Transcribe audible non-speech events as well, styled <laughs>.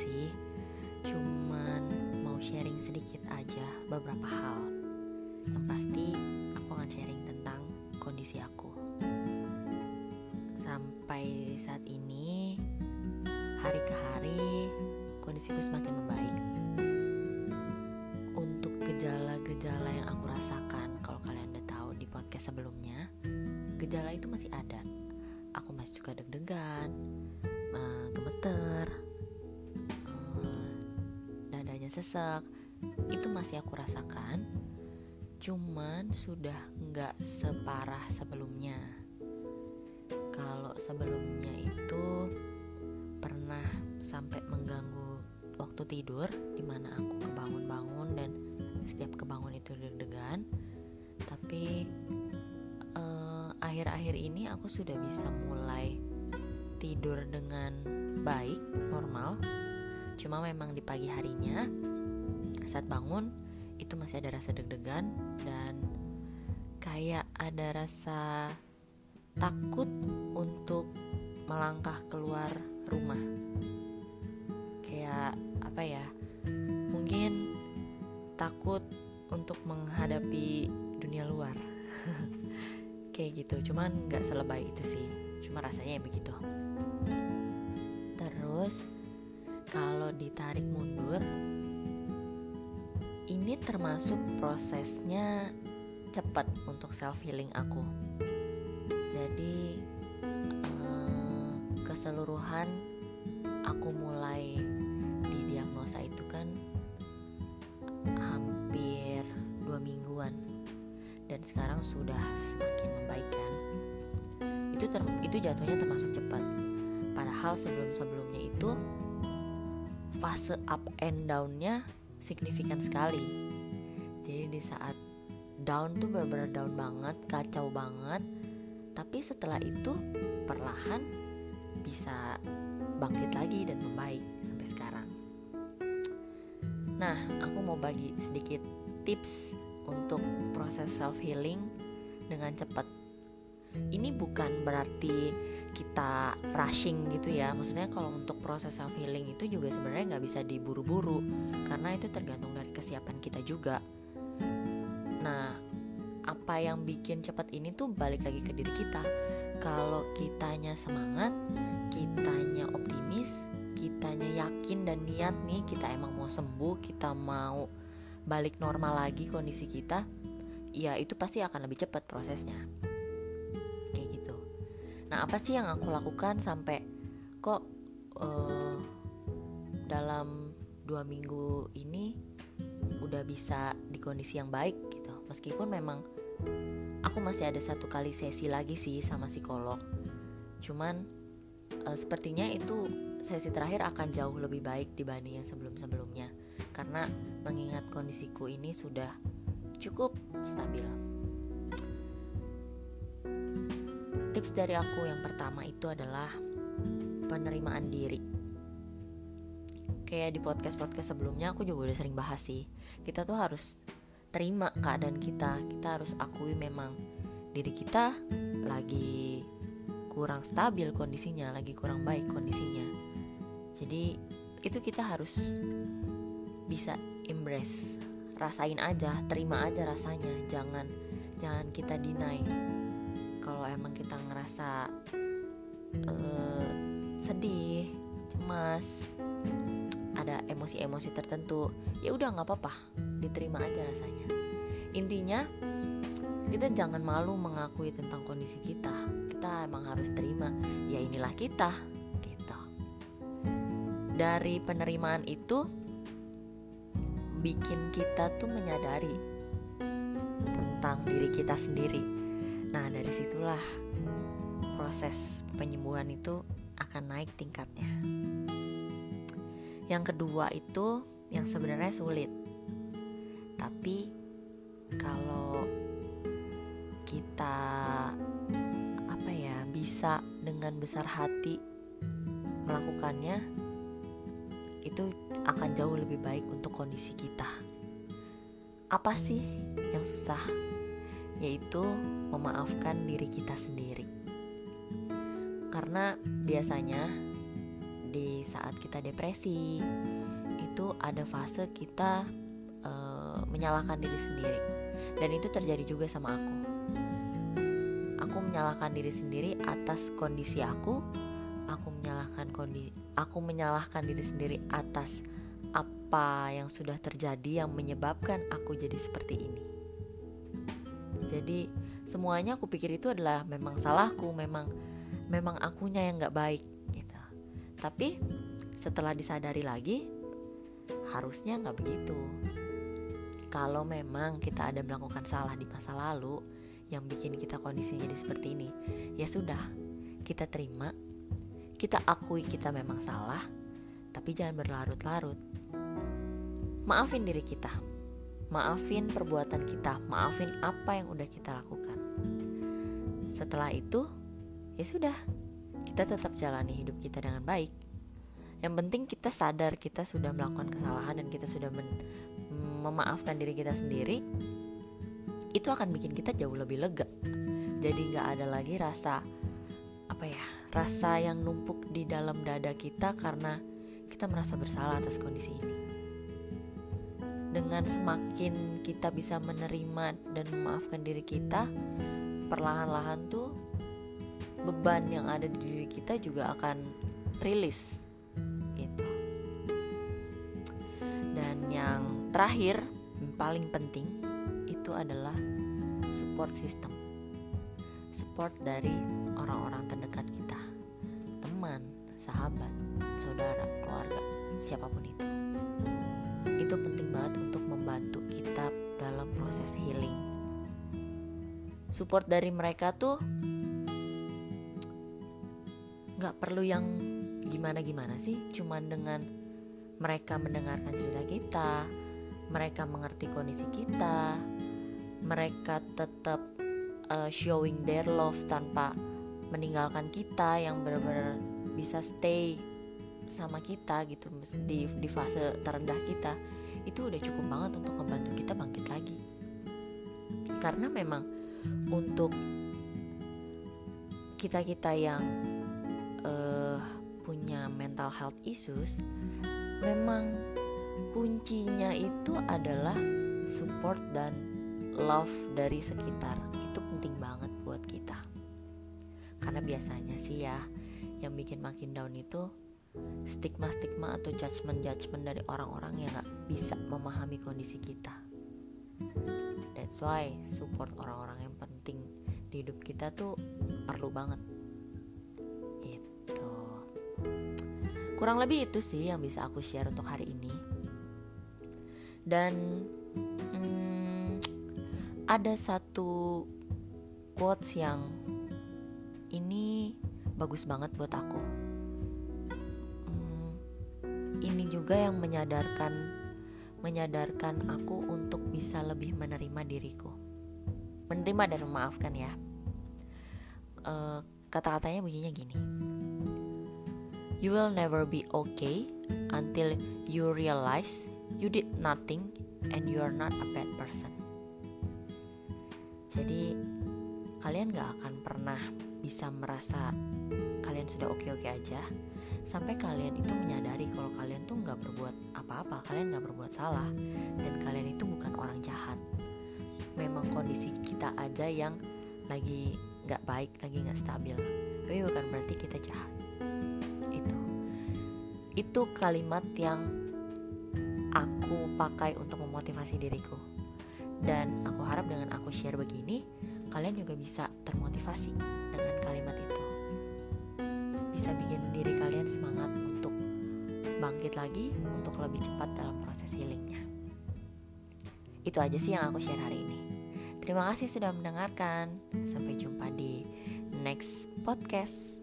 sih. Cuman mau sharing sedikit aja beberapa hal. Yang pasti aku akan sharing tentang kondisi aku. Sampai saat ini Hari ke hari kondisiku semakin membaik. Untuk gejala-gejala yang aku rasakan Kalau kalian udah tahu di podcast sebelumnya gejala itu masih ada. Aku masih suka deg-degan, uh, gemeter, sesek. Itu masih aku rasakan. Cuman sudah nggak separah sebelumnya. Kalau sebelumnya itu pernah sampai mengganggu waktu tidur, di mana aku kebangun-bangun dan setiap kebangun itu deg-degan. Tapi akhir-akhir ini aku sudah bisa mulai tidur dengan baik, normal. Cuma memang di pagi harinya saat bangun itu masih ada rasa deg-degan dan kayak ada rasa takut untuk melangkah keluar rumah. Kayak apa ya? Mungkin takut untuk menghadapi dunia luar. <laughs> kayak gitu cuman nggak selebay itu sih cuma rasanya ya begitu kalau ditarik mundur ini termasuk prosesnya cepat untuk self healing aku. Jadi eh, keseluruhan aku mulai didiagnosa itu kan hampir dua mingguan. Dan sekarang sudah semakin membaik kan? Itu itu jatuhnya termasuk cepat. Padahal sebelum sebelumnya itu fase up and downnya signifikan sekali. Jadi di saat down tuh benar-benar down banget kacau banget. Tapi setelah itu perlahan bisa bangkit lagi dan membaik sampai sekarang. Nah aku mau bagi sedikit tips untuk proses self healing dengan cepat. Ini bukan berarti kita rushing gitu ya. Maksudnya kalau untuk proses self healing itu juga sebenarnya nggak bisa diburu-buru karena itu tergantung dari kesiapan kita juga. Nah, apa yang bikin cepat ini tuh balik lagi ke diri kita. Kalau kitanya semangat, kitanya optimis, kitanya yakin dan niat nih kita emang mau sembuh, kita mau balik normal lagi kondisi kita ya itu pasti akan lebih cepat prosesnya nah apa sih yang aku lakukan sampai kok uh, dalam dua minggu ini udah bisa di kondisi yang baik gitu? Meskipun memang aku masih ada satu kali sesi lagi sih sama psikolog. Cuman uh, sepertinya itu sesi terakhir akan jauh lebih baik dibanding yang sebelum-sebelumnya. Karena mengingat kondisiku ini sudah cukup stabil. Tips dari aku yang pertama itu adalah penerimaan diri. Kayak di podcast-podcast sebelumnya aku juga udah sering bahas sih. Kita tuh harus terima keadaan kita. Kita harus akui memang diri kita lagi kurang stabil kondisinya, lagi kurang baik kondisinya. Jadi itu kita harus bisa embrace rasain aja terima aja rasanya jangan jangan kita deny kalau emang kita ngerasa uh, sedih cemas ada emosi-emosi tertentu ya udah nggak apa-apa diterima aja rasanya. Intinya kita jangan malu mengakui tentang kondisi kita. Kita emang harus terima ya inilah kita gitu. Dari penerimaan itu bikin kita tuh menyadari tentang diri kita sendiri. Nah, dari situlah proses penyembuhan itu akan naik tingkatnya. Yang kedua itu yang sebenarnya sulit. Tapi kalau kita apa ya, bisa dengan besar hati melakukannya, itu akan jauh lebih baik untuk kondisi kita. Apa sih yang susah? Yaitu memaafkan diri kita sendiri. Karena biasanya di saat kita depresi itu ada fase kita uh, menyalahkan diri sendiri dan itu terjadi juga sama aku. Aku menyalahkan diri sendiri atas kondisi aku. Aku menyalahkan kondisi aku menyalahkan diri sendiri atas apa yang sudah terjadi yang menyebabkan aku jadi seperti ini. Jadi semuanya aku pikir itu adalah memang salahku, memang memang akunya yang nggak baik gitu. Tapi setelah disadari lagi, harusnya nggak begitu. Kalau memang kita ada melakukan salah di masa lalu yang bikin kita kondisinya jadi seperti ini, ya sudah, kita terima, kita akui kita memang salah, tapi jangan berlarut-larut. Maafin diri kita, maafin perbuatan kita, maafin apa yang udah kita lakukan. Setelah itu, ya sudah, kita tetap jalani hidup kita dengan baik. Yang penting kita sadar kita sudah melakukan kesalahan dan kita sudah men memaafkan diri kita sendiri. Itu akan bikin kita jauh lebih lega. Jadi nggak ada lagi rasa apa ya, rasa yang numpuk di dalam dada kita karena kita merasa bersalah atas kondisi ini. Dengan semakin kita bisa menerima dan memaafkan diri kita, perlahan-lahan tuh beban yang ada di diri kita juga akan rilis gitu. Dan yang terakhir, paling penting itu adalah support system. Support dari orang-orang terdekat kita. Teman, sahabat, saudara, keluarga, siapa pun itu. Itu penting banget untuk membantu kita dalam proses healing. Support dari mereka tuh nggak perlu yang gimana-gimana sih, cuman dengan mereka mendengarkan cerita kita, mereka mengerti kondisi kita, mereka tetap uh, showing their love tanpa meninggalkan kita yang benar-benar bisa stay sama kita gitu di di fase terendah kita itu udah cukup banget untuk membantu kita bangkit lagi. Karena memang untuk kita kita yang uh, punya mental health issues memang kuncinya itu adalah support dan love dari sekitar. Itu penting banget buat kita. Karena biasanya sih ya yang bikin makin down itu stigma-stigma atau judgement-judgement dari orang-orang yang gak bisa memahami kondisi kita. That's why support orang-orang yang penting di hidup kita tuh perlu banget. Itu. Kurang lebih itu sih yang bisa aku share untuk hari ini. Dan hmm, ada satu quotes yang ini bagus banget buat aku juga yang menyadarkan menyadarkan aku untuk bisa lebih menerima diriku. Menerima dan memaafkan ya. Uh, kata-katanya bunyinya gini. You will never be okay until you realize you did nothing and you are not a bad person. Jadi kalian gak akan pernah bisa merasa kalian sudah oke-oke aja. Sampai kalian itu menyadari kalau kalian tuh nggak berbuat apa-apa kalian nggak berbuat salah. Dan kalian itu bukan orang jahat. Memang kondisi kita aja yang lagi nggak baik lagi nggak stabil. Tapi bukan berarti kita jahat. Itu. Itu kalimat yang aku pakai untuk memotivasi diriku. Dan aku harap dengan aku share begini kalian juga bisa termotivasi dengan kalimat itu bisa bikin diri kalian semangat untuk bangkit lagi untuk lebih cepat dalam proses healingnya. Itu aja sih yang aku share hari ini. Terima kasih sudah mendengarkan. Sampai jumpa di next podcast.